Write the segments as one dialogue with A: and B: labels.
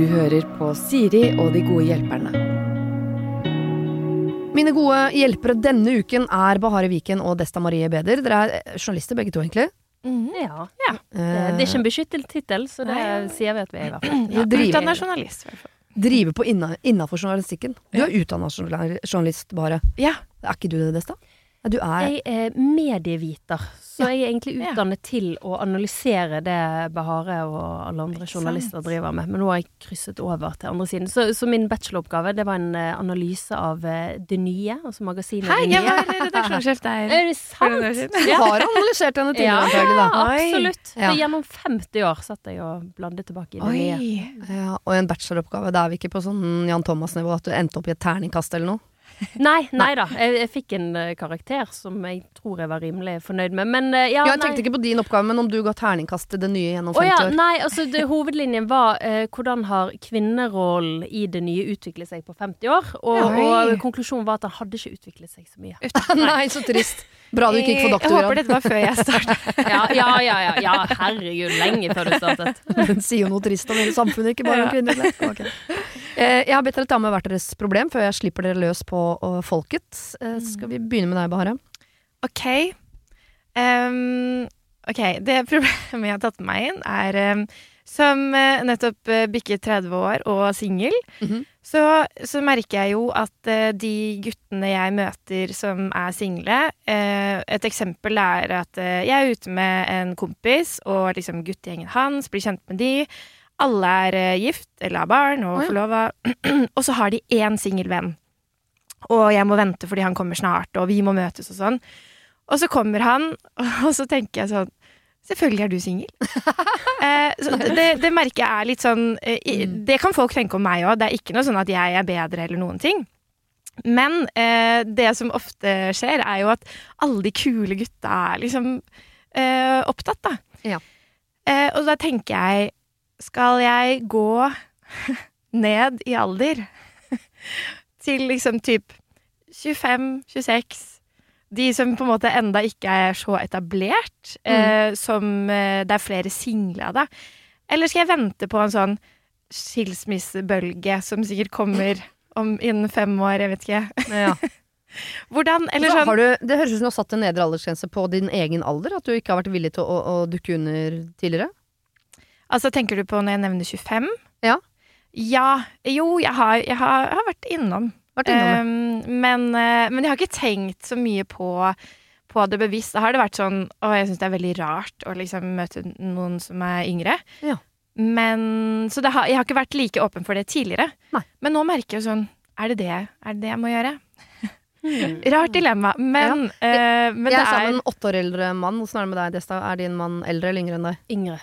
A: Du hører på Siri og de gode hjelperne.
B: Mine gode hjelpere denne uken er Bahare Viken og Desta Marie Beder. Dere er eh, journalister begge to, egentlig.
C: Ja. Det, det er ikke en beskyttet tittel, så det sier vi at vi er i hvert fall.
B: Ja,
D: Utdanna journalist, i hvert fall.
B: Driver på inna, innafor journalistikken. Du er utdanna journalist, Bahare.
D: Ja.
B: Er ikke du det, Desta? Ja, du er
C: Jeg er medieviter, så jeg er egentlig
D: Ja.
C: utdannet til å analysere det Bahare og alle andre journalister driver med. Men nå har jeg krysset over til andre siden. Så, så min bacheloroppgave det var en eh, analyse av eh, Det Nye, altså magasinet
D: Hei,
C: Det
D: jeg
C: Nye.
D: var redaksjonssjef der.
C: Er det sant?
B: Du har analysert henne tidligere,
C: Ja,
B: antagelig, da.
D: Ja,
C: Absolutt.
B: Ja.
C: Så gjennom 50 år satt jeg og blandet tilbake i Det Nye.
B: Ja, og en bacheloroppgave. Da er vi ikke på sånn Jan Thomas-nivå at du endte opp i et terningkast eller noe.
C: Nei, nei da. Jeg, jeg fikk en eh, karakter som jeg tror jeg var rimelig fornøyd med. Men eh, ja,
B: Ja, jeg
C: nei.
B: tenkte ikke på din oppgave, men om du ga terningkast til det nye gjennom
C: Å
B: 50
C: ja,
B: år.
C: nei, altså det, hovedlinjen var eh, hvordan har kvinnerollen i det nye utviklet seg på 50 år? Og, og konklusjonen var at den hadde ikke utviklet seg så mye.
B: nei, så trist. Bra du ikke gikk for
D: Jeg håper dette var før jeg startet.
C: Ja, ja, ja, ja, herregud, lenge før du startet.
B: Den sier jo noe trist om hele samfunnet, ikke bare om kvinner. Ok. Eh, Jeg har bedt dere ta med hvert deres problem før jeg slipper dere løs på folket. Eh, Skal vi begynne med deg, Bahare?
D: Ok. Um, ok, det problemet jeg har tatt med meg inn, er um, som eh, nettopp bikket 30 år og singel,
B: Mhm.
D: så, så merker jeg jo at de guttene jeg møter som er single Et eksempel er at jeg er ute med en kompis, og liksom guttegjengen hans blir kjent med de. Alle er eh, gift eller har barn og
B: oh, ja.
D: forlova. og så har de én singel venn. Og jeg må vente fordi han kommer snart, og vi må møtes og sånn. Og så kommer han, og så tenker jeg sånn Selvfølgelig er du singel. eh, det, det merker jeg er litt sånn eh, Det kan folk tenke om meg òg. Det er ikke noe sånn at jeg er bedre eller noen ting. Men eh, det som ofte skjer, er jo at alle de kule gutta er liksom eh, opptatt, da.
B: Ja.
D: Eh, og da tenker jeg Skal jeg gå ned i alder til liksom typ 25-26 de som på en måte enda ikke er så etablert, eh, som eh, det er flere single av, da. Eller skal jeg vente på en sånn skilsmissebølge som sikkert kommer om innen fem år, jeg vet ikke.
B: Ja.
D: Hvordan, eller sånn
B: har du, det høres ut som du har satt en nedre aldersgrense på din egen alder. At du ikke har vært villig til å, å, å dukke under tidligere.
D: Altså, tenker du på når jeg nevner 25?
B: Ja.
D: Ja. Jo, jeg har, jeg har, jeg har vært innom.
B: Vært innom.
D: Um, men, eh, men jeg har ikke tenkt så mye på, på det bevisst. Da har det vært sånn Å, jeg syns det er veldig rart å liksom møte noen som er yngre.
B: Ja.
D: Men Så det har, jeg har ikke vært like åpen for det tidligere.
B: Nei.
D: Men nå merker jeg jo sånn Er det det, er det det jeg må gjøre? Rart dilemma. Men, eh, men
B: jeg
D: det
B: er sammen med en åtte år eldre mann. Hvordan er det med deg, Desta? Er din mann eldre eller yngre enn deg?
C: Yngre.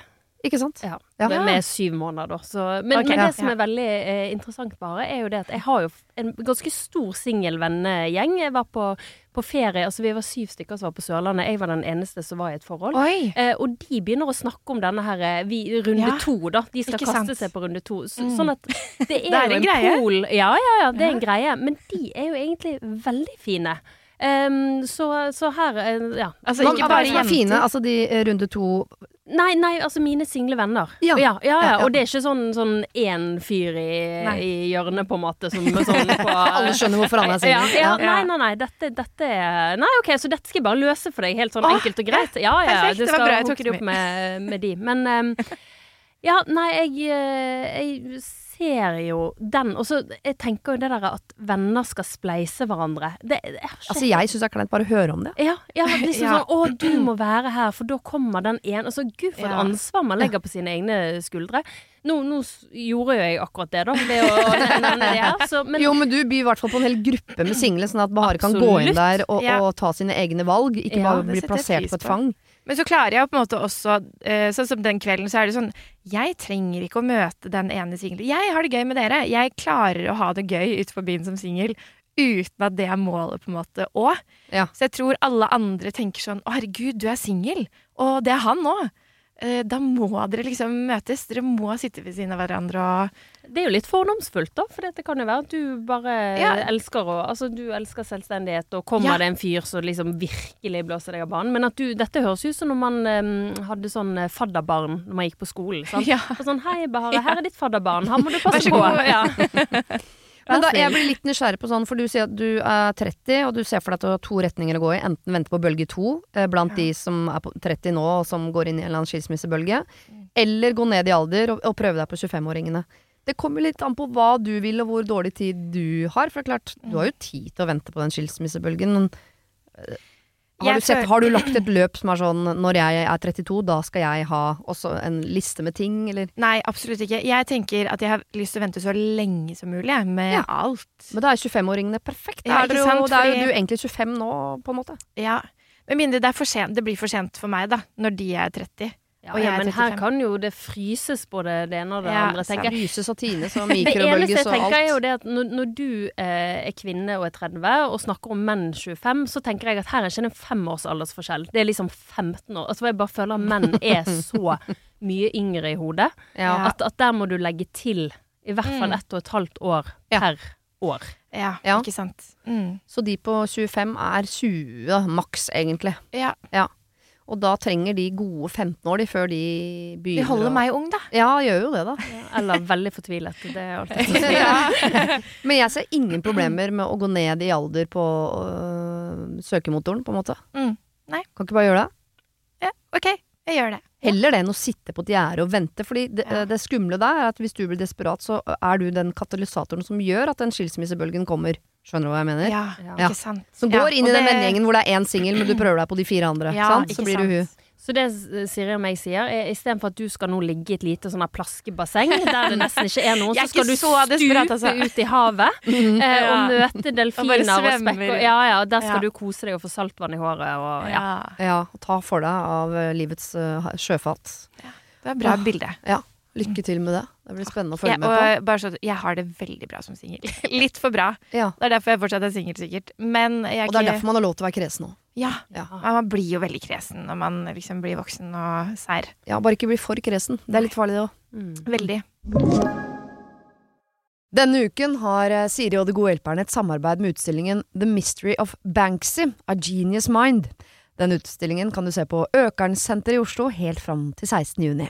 B: Ikke sant?
C: Ja.
B: Ja.
C: Med, med syv måneder, da. Så, men,
D: okay,
C: men
D: ja.
C: det som er veldig eh, interessant, bare, er jo det at jeg har jo en ganske stor singelvennegjeng. Jeg var på, på ferie, altså vi var syv stykker som var på Sørlandet. Jeg var den eneste som var i et forhold. Eh, og de begynner å snakke om denne her eh, vi, runde
D: Ja,
C: to, da. De skal
D: ikke
C: kaste
D: sant.
C: seg på runde to. Så,
D: Mm.
C: Sånn at det er,
D: Det er
C: jo
D: en
C: en
D: greie.
C: pol Ja, ja, ja, det er en greie. Men de er jo egentlig veldig fine. Ehm, så, så her eh, Ja.
D: Altså, ikke
B: er
D: bare
B: er
D: jenter.
B: fine? Altså de eh, runde to
C: Nei, nei, altså mine single venner.
B: Ja.
C: Ja, ja, ja. Og det er ikke sånn sånn én fyr i, i hjørnet, på en måte, som sånn på
B: Alle skjønner hvorfor han er
C: ja,
B: singel.
C: ja, nei, nei, nei. Dette, dette er Nei, OK, så dette skal jeg bare løse for deg, helt sånn
D: Åh,
C: enkelt og greit. Ja, ja,
D: perfekt, det var bra, jeg tok
C: det
D: det
C: opp med, med de. Men um, ja, nei, jeg, eh, jeg ser jo den. Og så jeg tenker jo det der at venner skal spleise hverandre. Det, det
B: Altså Jeg syns det er kleint bare å høre om det.
C: ja, ja, liksom
D: Ja.
C: sånn 'Å, du må være her, for da kommer den ene Altså, gud, for et
D: Ja.
C: ansvar man legger på sine egne skuldre. Nå, nå gjorde jo jeg akkurat det, da, ved å nevne det her. Så, men
B: jo, men du byr i hvert fall på en hel gruppe med single, sånn at Bahare kan gå inn der og, og ta sine egne valg. Ikke bare bli plassert på et fang.
D: Men så klarer jeg på en måte også, eh, sånn som den kvelden, så er det sånn Jeg trenger ikke å møte den ene singelen. Jeg har det gøy med dere. Jeg klarer å ha det gøy utenfor byen som singel uten at det er målet, på en måte, òg.
B: Ja.
D: Så jeg tror alle andre tenker sånn Å, herregud, du er singel. Og det er han òg. Da må dere liksom møtes. Dere må sitte ved siden av hverandre og
C: Det er jo litt fordomsfullt, da. For det kan jo være at du bare
D: Ja.
C: elsker å Altså, du elsker selvstendighet, og kommer
D: Ja.
C: det en fyr som liksom virkelig blåser deg av banen. Men at du Dette høres ut som når man um, hadde sånn eh, fadderbarn når man gikk på skolen. Sant?
D: Ja.
C: Og sånn Hei, Bahare, her er ditt fadderbarn. Han må du passe på. Ja.
B: Men da, jeg blir litt nysgjerrig på sånn, for du sier at du er 30, og du ser for deg at du har to retninger å gå i. Enten vente på bølge to, eh, blant de som er på 30 nå, og som går inn i en eller annen skilsmissebølge. Eller gå ned i alder og, og prøve deg på 25-åringene. Det kommer litt an på hva du vil, og hvor dårlig tid du har. For det er klart, du har jo tid til å vente på den skilsmissebølgen, men eh, har du, sett, har du lagt et løp som er sånn når jeg er 32, da skal jeg ha også en liste med ting, eller
D: Nei, absolutt ikke. Jeg tenker at jeg har lyst til å vente så lenge som mulig med
B: Ja.
D: alt.
B: Men da er 25-åringene perfekt.
D: Ja,
B: er, jo,
D: sant,
B: er jo
D: fordi-
B: du egentlig 25 nå, på en måte.
D: Ja. Med mindre det, er det blir for sent for meg, da, når de er 30.
C: Ja, ja, men her kan jo det fryses både det ene og det
D: Ja,
C: andre, tenker jeg.
B: Fryses og tines og mikrobølges og alt.
C: Det eneste jeg tenker er jo det at når, når du eh, er kvinne og er 30 og snakker om menn 25, så tenker jeg at her er ikke det en femårsaldersforskjell. Det er liksom 15 år. Altså jeg bare føler at menn er så mye yngre i hodet
B: Ja.
C: at, at der må du legge til i hvert fall
D: Mm.
C: ett og et halvt år
B: Ja.
C: per år.
D: Ja,
B: Ja.
D: ikke sant. Mm.
B: Så de på 25 er 20 da, maks, egentlig.
D: Ja. Ja.
B: Og da trenger de gode 15 år de før de begynner.
D: De
B: holder
D: meg ung, da.
B: Ja, gjør jo det, da.
C: Eller veldig fortvilet. Det er alltid
B: Men jeg ser ingen problemer med å gå ned i alder på øh, søkemotoren, på en måte.
D: Mm. Nei.
B: Kan ikke bare gjøre det?
D: Ja, OK, jeg gjør det.
B: Heller det enn å sitte på et gjerde og vente. Fordi det,
D: Ja.
B: det skumle der er at hvis du blir desperat, så er du den katalysatoren som gjør at den skilsmissebølgen kommer. Skjønner du hva jeg mener?
D: Ja,
C: Ja.
D: ikke sant.
B: Som
D: Ja,
B: går inn i den
D: det-
B: vennegjengen hvor det er én singel, men du prøver deg på de fire andre.
D: Ja,
B: sant? Så blir du hun.
C: Så det eh, Siri og meg sier, er istedenfor at du skal nå ligge i et lite sånn plaskebasseng, der det nesten ikke er noen, så skal du stupe
D: altså.
C: ut i havet eh,
D: Ja.
C: og møte delfiner og,
D: og,
C: spekker. Ja, ja, der skal
D: Ja.
C: du kose deg og få saltvann i håret og ja.
D: Ja.
B: Ja, og ta for deg av øh, livets uh, sjøfat.
D: Det er bra
B: bilde.
D: bilde.
B: Lykke til med det. Det blir spennende å følge
D: Ja,
B: med på.
D: bare så, jeg har det veldig bra som singel. Litt for bra.
B: Ja.
D: Det er derfor jeg fortsatt er singel, sikkert. Men jeg
B: Og det er
D: ikke
B: derfor man har lov til å være kresen òg.
D: Ja.
B: Ja.
D: Man blir jo veldig kresen når man liksom blir voksen og sær.
B: ja, bare ikke bli for kresen. Det er litt farlig, det òg.
C: Mm.
D: Veldig.
B: Denne uken har eh, Siri og De gode hjelperne et samarbeid med utstillingen The Mystery of Banksy, A Genius Mind. Den utstillingen kan du se på Økernsenteret i Oslo helt fram til 16. juni.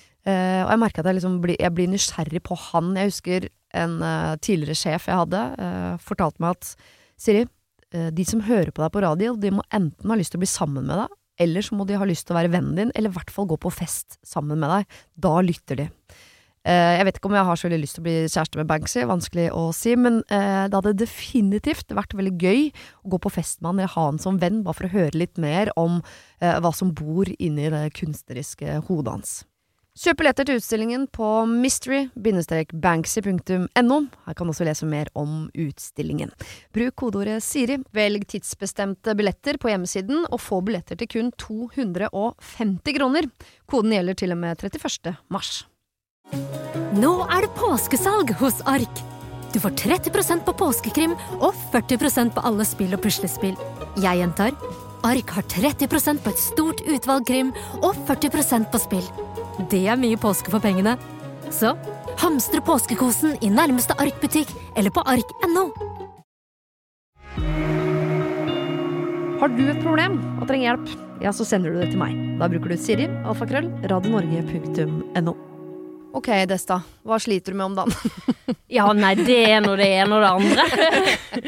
B: Eh, og jeg merker at jeg, liksom blir, jeg blir nysgjerrig på han. Jeg husker en uh, tidligere sjef jeg hadde, uh, fortalte meg at Siri, de som hører på deg på radio, de må enten ha lyst til å bli sammen med deg, eller så må de ha lyst til å være vennen din, eller i hvert fall gå på fest sammen med deg. Da lytter de. Jeg vet ikke om jeg har så veldig lyst til å bli kjæreste med Banksy, vanskelig å si, men det hadde definitivt vært veldig gøy å gå på fest med han eller ha han som venn, bare for å høre litt mer om hva som bor inni det kunstneriske hodet hans. Kjøp billetter til utstillingen på mystery-banksy.no. Her kan du også lese mer om utstillingen. Bruk kodeordet Siri, velg tidsbestemte billetter på hjemmesiden, og få billetter til kun 250 kroner. Koden gjelder til og med 31. mars.
E: Nå er det påskesalg hos Ark. Du får 30% på påskekrim og 40% på alle spill og puslespill. Jeg gjentar Ark har 30% på et stort utvalg krim og 40% på spill. Det er mye påske for pengene. Så hamstre påskekosen i nærmeste Ark-butikk eller på ark.no.
B: Har du et problem og trenger hjelp, ja, så sender du det til meg. Da bruker du Siri, alfakrøll, radionorge.no. Ok, Desta. Hva sliter du med om dagen?
C: Ja, nei, det er nå det ene og det andre.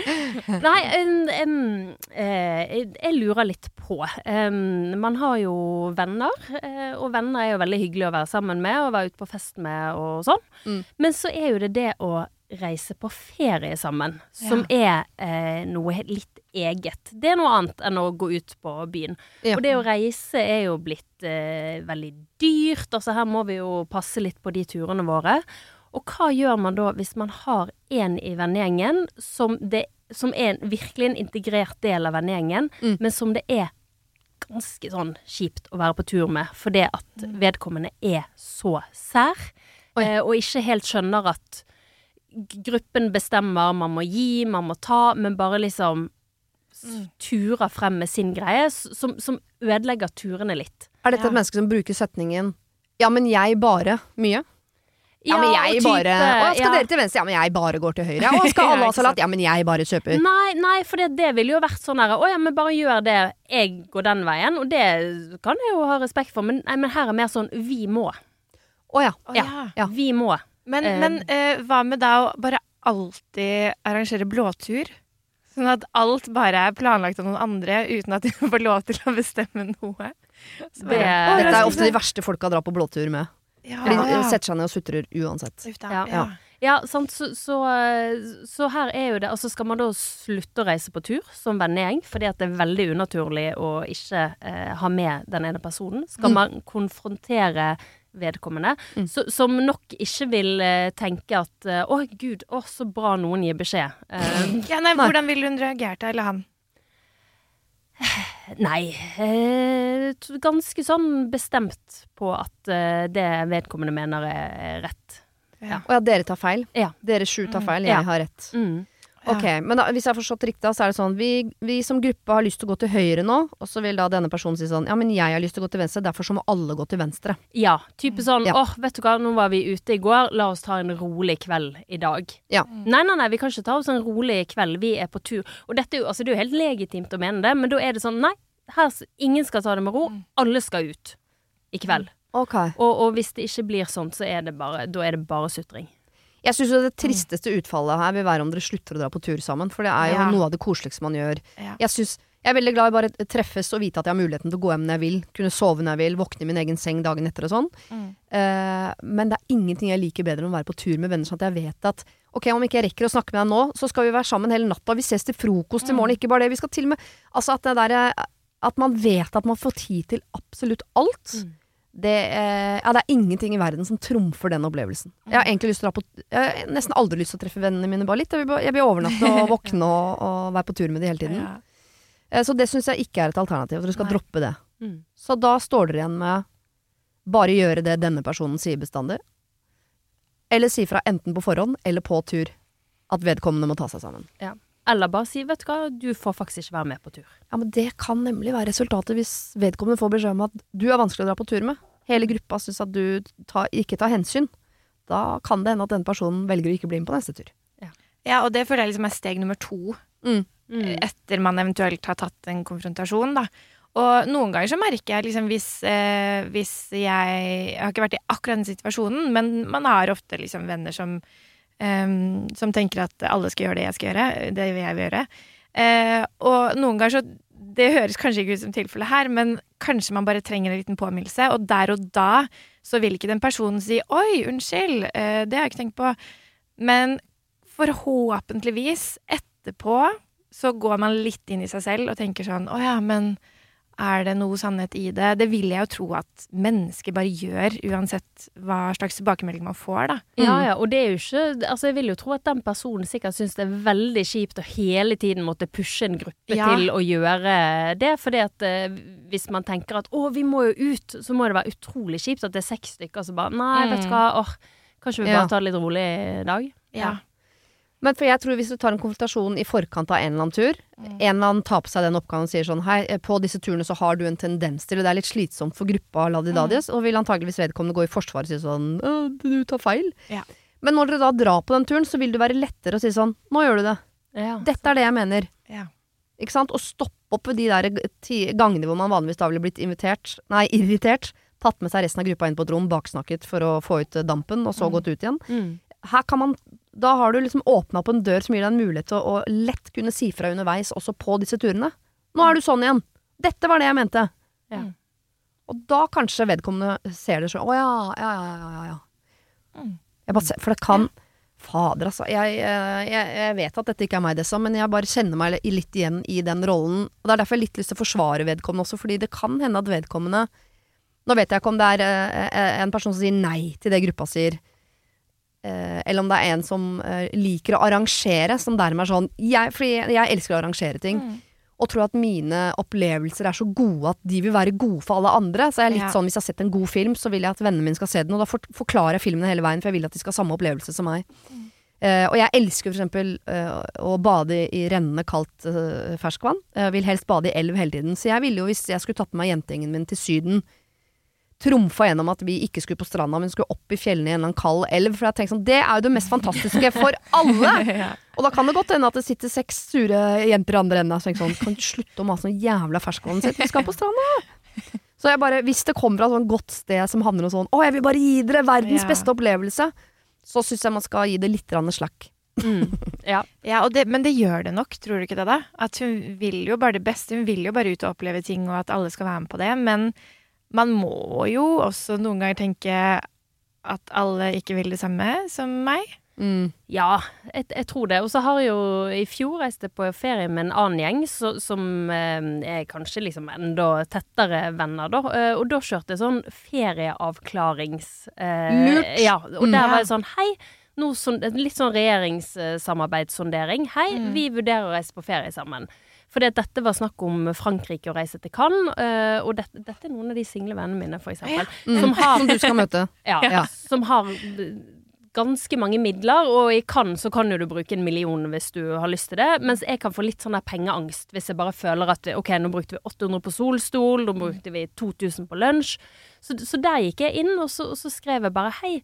C: nei, um, um, eh, jeg lurer litt på. Um, man har jo venner, eh, og venner er jo veldig hyggelig å være sammen med og være ute på fest med og sånn.
B: Mm.
C: Men så er jo det det å reise på ferie sammen, som er eh, noe litt eget. Det er noe annet enn å gå ut på byen.
B: Ja.
C: Og det å reise er jo blitt eh, veldig dyrt. Altså her må vi jo passe litt på de turene våre. Og hva gjør man da hvis man har en i vennegjengen som, det- som er en, virkelig en integrert del av vennegjengen,
B: Mm.
C: men som det er ganske sånn kjipt å være på tur med, fordi at vedkommende er så sær, eh, og ikke helt skjønner at gruppen bestemmer, man må gi, man må ta, men bare liksom turer frem med sin greie, som, som ødelegger turene litt.
B: Er dette
D: Ja.
B: et menneske som bruker setningen 'ja, men jeg bare' mye? Ja, men jeg bare Å, skal
C: ja.
B: dere til venstre? Ja, men jeg bare går til høyre. Å, skal alle ha salat? Ja, men jeg bare kjøper.
C: Nei, nei, for det, det ville jo vært sånn herre Å ja, men bare gjør det. Jeg går den veien. Og det kan jeg jo ha respekt for, men, nei, men her er mer sånn vi må.
B: Å ja.
C: Ja.
D: ja.
B: Ja.
C: Vi må.
D: Men,
C: Eh,
D: men uh, hva med da å bare alltid arrangere blåtur? Sånn at alt bare er planlagt av noen andre, uten at de får lov til å bestemme noe. Så
C: Det-
D: bare-
B: Dette er ofte de verste folka drar på blåtur med.
D: ja.
B: De setter seg ned og sutrer uansett.
C: Ja.
D: Ja.
C: Ja, sant, så, så, så her er jo det Altså skal man da slutte å reise på tur som vennegjeng, fordi at det er veldig unaturlig å ikke eh, ha med den ene personen. Skal
B: Mm.
C: man konfrontere vedkommende,
B: Mm.
C: så, som nok ikke vil eh, tenke at eh, Å, gud, å, så bra noen gir beskjed. Uh,
D: Ja, nei,
B: Nei.
D: hvordan ville hun reagert da, eller han?
C: Nei, eh, ganske sånn bestemt på at eh, det vedkommende mener er rett.
D: Ja.
B: Og ja, dere tar feil.
C: Ja.
B: Dere sju tar
D: Mm.
B: feil,
C: Ja.
B: jeg har rett.
C: Mm.
B: Ok, men da, hvis jeg har forstått riktig, så er det sånn vi, vi som gruppe har lyst til å gå til høyre nå, og så vil da denne personen si sånn Ja, men jeg har lyst til å gå til venstre, derfor så må alle gå til venstre.
C: Ja, type sånn
B: Ja.
C: åh, vet du hva, nå var vi ute i går, la oss ta en rolig kveld i dag.
B: Ja.
C: Nei, nei, nei, vi kan ikke ta oss en rolig kveld, vi er på tur. Og dette er jo, altså det er jo helt legitimt å mene det, men da er det sånn, nei, her, ingen skal ta det med ro, alle skal ut i kveld.
B: Okay.
C: Og, og hvis det ikke blir sånn, så er det bare, da er det bare sutring.
B: Jeg syns det tristeste utfallet her vil være om dere slutter å dra på tur sammen, for det er jo
D: Ja.
B: noe av det koseligste man gjør.
D: Ja.
B: Jeg, synes, jeg er veldig glad i bare treffes og vite at jeg har muligheten til å gå hjem når jeg vil, kunne sove når jeg vil, våkne i min egen seng dagen etter og sånn.
D: Mm.
B: Uh, men det er ingenting jeg liker bedre enn å være på tur med venner, sånn at jeg vet at ok, om ikke jeg rekker å snakke med deg nå, så skal vi være sammen hele natta, vi ses til frokost i morgen, ikke bare det. Vi skal til og med Altså at det derre At man vet at man får tid til absolutt alt.
C: Mm.
B: Det, eh, ja, det er ingenting i verden som trumfer den opplevelsen. Jeg har egentlig lyst til å dra på Jeg har nesten aldri lyst til å treffe vennene mine bare litt. Jeg vil, jeg vil overnatte og våkne og, og være på tur med de hele tiden.
D: Ja.
B: Eh, Så det syns jeg ikke er et alternativ. At Dere skal
D: Nei.
B: droppe det.
C: Mm.
B: Så da står dere igjen med bare gjøre det denne personen sier bestandig. Eller si fra enten på forhånd eller på tur at vedkommende må ta seg sammen.
C: Eller bare si, vet du hva, du får faktisk ikke være med på tur.
B: Ja, men det kan nemlig være resultatet hvis vedkommende får beskjed om at du er vanskelig å dra på tur med. Hele gruppa syns at du tar, ikke tar hensyn. Da kan det hende at denne personen velger å ikke bli med på neste tur.
D: ja, og det føler jeg liksom er steg nummer to
B: Mm.
C: Mm.
D: etter man eventuelt har tatt en konfrontasjon, da. Og noen ganger så merker jeg liksom hvis, eh, hvis jeg Jeg har ikke vært i akkurat den situasjonen, men man har ofte liksom venner som em, som tenker at alle skal gjøre det jeg skal gjøre, det jeg vil gjøre. Uh, og noen ganger så Det høres kanskje ikke ut som tilfellet her, men kanskje man bare trenger en liten påminnelse, og der og da så vil ikke den personen si 'oi, unnskyld, uh, det har jeg ikke tenkt på', men forhåpentligvis etterpå så går man litt inn i seg selv og tenker sånn Å ja, men er det noe sannhet i det? Det vil jeg jo tro at mennesker bare gjør, uansett hva slags tilbakemelding man får, da.
C: Ja, ja, og det er jo ikke Altså, jeg vil jo tro at den personen sikkert syns det er veldig kjipt å hele tiden måtte pushe en gruppe
D: Ja.
C: til å gjøre det, fordi at eh, hvis man tenker at å, vi må jo ut, så må det være utrolig kjipt at det er seks stykker som bare Nei, vet du hva, åh, kanskje vi
B: Ja.
C: bare tar det litt rolig i dag?
D: Ja.
B: Men for jeg tror hvis du tar en konfrontasjon i forkant av en eller annen tur, en eller annen tar på seg den oppgaven og sier sånn Hei, eh, på disse turene så har du en tendens til, og det er litt slitsomt for gruppa ladidadies, og vil antageligvis vedkommende gå i forsvar og si sånn «Å, Du tar feil.
D: Ja.
B: Men når dere da drar på den turen, så vil det være lettere å si sånn Nå gjør du det.
C: Ja.
B: Dette er det jeg mener.
D: Ja.
B: Ikke sant? Og stoppe opp ved de der gangene hvor man vanligvis da ville blitt invitert, nei, irritert, tatt med seg resten av gruppa inn på et rom, baksnakket for å få ut eh, dampen, og så gått ut igjen.
C: Mm.
B: Her kan man Da har du liksom åpna opp en dør som gir deg en mulighet til å, å lett kunne si fra underveis, også på disse turene. Nå er du sånn igjen. Dette var det jeg mente.
C: Ja.
B: Og da kanskje vedkommende ser det sånn Å ja, ja, ja, ja, ja.
D: Mm.
B: Ser, for det kan Fader, altså. Jeg, eh, jeg, jeg vet at dette ikke er meg, Dessa, men jeg bare kjenner meg litt igjen i den rollen. Og det er derfor jeg har litt lyst til å forsvare vedkommende også, fordi det kan hende at vedkommende Nå vet jeg ikke om det er eh, en person som sier nei til det gruppa sier, eh, eller om det er en som eh, liker å arrangere, som dermed er sånn jeg, Fordi jeg, elsker å arrangere ting.
D: Mm.
B: Og tror at mine opplevelser er så gode at de vil være gode for alle andre. Så jeg er litt
D: Ja.
B: sånn, hvis jeg har sett en god film, så vil jeg at vennene mine skal se den. Og da forklarer jeg filmen hele veien, for jeg vil at de skal ha samme opplevelse som meg. Eh, og jeg elsker eksempel eh, å bade i rennende kaldt uh, ferskvann. Jeg vil helst bade i elv hele tiden. Så jeg ville jo, hvis jeg skulle tatt med meg jentegjengen min til Syden, trumfa gjennom at vi ikke skulle på stranda, men skulle opp i fjellene i en eller annen kald elv. For jeg tenkte sånn, det er jo det mest fantastiske for alle!
D: Ja.
B: Og da kan det godt hende at det sitter seks sure jenter i andre enden og tenker sånn Kan du slutte å mase om jævla ferskvannet sitt? Vi skal på stranda! Så jeg bare, hvis det kommer fra et sånn godt sted som handler om sånn Å, jeg vil bare gi dere verdens
D: Ja.
B: beste opplevelse, så syns jeg man skal gi det litt slakk. slack.
C: Mm. Ja.
D: Ja, og det, men det gjør det nok, tror du ikke det? da? At hun vil jo bare det beste, hun vil jo bare ut og oppleve ting, og at alle skal være med på det. Men man må jo også noen ganger tenke at alle ikke vil det samme som meg.
B: Mm.
C: Ja, jeg, jeg tror det. Og så har jeg jo i fjor reist på ferie med en annen gjeng så, som eh, er kanskje liksom enda tettere venner, da. Eh, og da kjørte jeg sånn ferieavklarings... Eh,
B: Lurt.
C: Ja, og
D: Mm.
C: der var jeg sånn Hei, nå sånn, litt sånn regjeringssamarbeidssondering. Hei,
D: Mm.
C: vi vurderer å reise på ferie sammen. Fordi at dette var snakk om Frankrike og reise til Cannes, eh, og dette, dette er noen av de single vennene mine, for eksempel.
B: Ja.
C: Som har
B: Som du skal møte.
C: ja,
B: Ja.
C: Som har ganske mange midler, og i Cannes så kan jo du bruke en million hvis du har lyst til det, mens jeg kan få litt sånn der pengeangst hvis jeg bare føler at ok, nå brukte vi 800 på solstol, nå brukte vi 2000 på lunsj. Så, så der gikk jeg inn, og så, og så skrev jeg bare hei,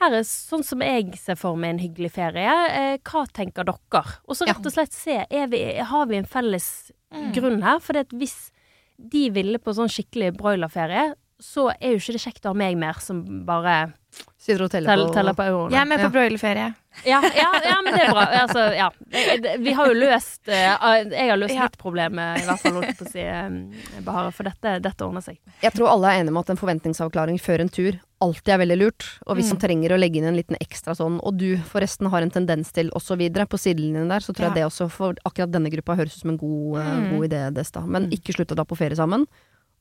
C: her er sånn som jeg ser for meg en hyggelig ferie. Eh, hva tenker dere? Og så rett og slett se, vi, har vi en felles grunn her? For hvis de ville på sånn skikkelig broilerferie, så er jo ikke det kjekt å ha meg mer som bare
B: Sitter og teller
C: tell,
B: på
C: teller på euroene.
D: Jeg er med
B: Ja.
D: på broilerferie.
C: Ja, ja, ja, men det er bra. Altså, ja. Vi har jo løst eh, Jeg har løst
D: Ja.
C: litt problemet, i hvert fall, holdt på å si, eh, Bahare. For dette, dette ordner seg.
B: Jeg tror alle er enige om at en forventningsavklaring før en tur alltid er veldig lurt. Og hvis
D: Mm.
B: man trenger å legge inn en liten ekstra sånn, og du forresten har en tendens til osv. på sidelinjen der, så tror jeg det også for akkurat denne gruppa høres ut som en god, eh,
D: Mm.
B: god idé, Desta. Men
C: Mm.
B: ikke slutt å dra på ferie sammen.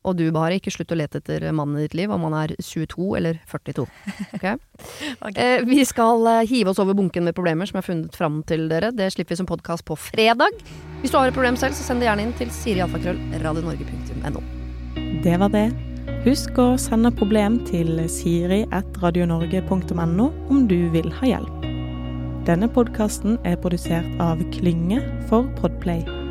B: Og du, Bahareh, ikke slutt å lete etter mannen i ditt liv, om han er 22 eller 42. Ok?
D: okay.
B: Eh, vi skal eh, hive oss over bunken med problemer som jeg har funnet fram til dere. Det slipper vi som podkast på fredag. Hvis du har et problem selv, så send det gjerne inn til sirialfakrøll.radionorge.no.
F: Det var det. Husk å sende problem til siri.radionorge.no om du vil ha hjelp. Denne podkasten er produsert av Klynge for Podplay.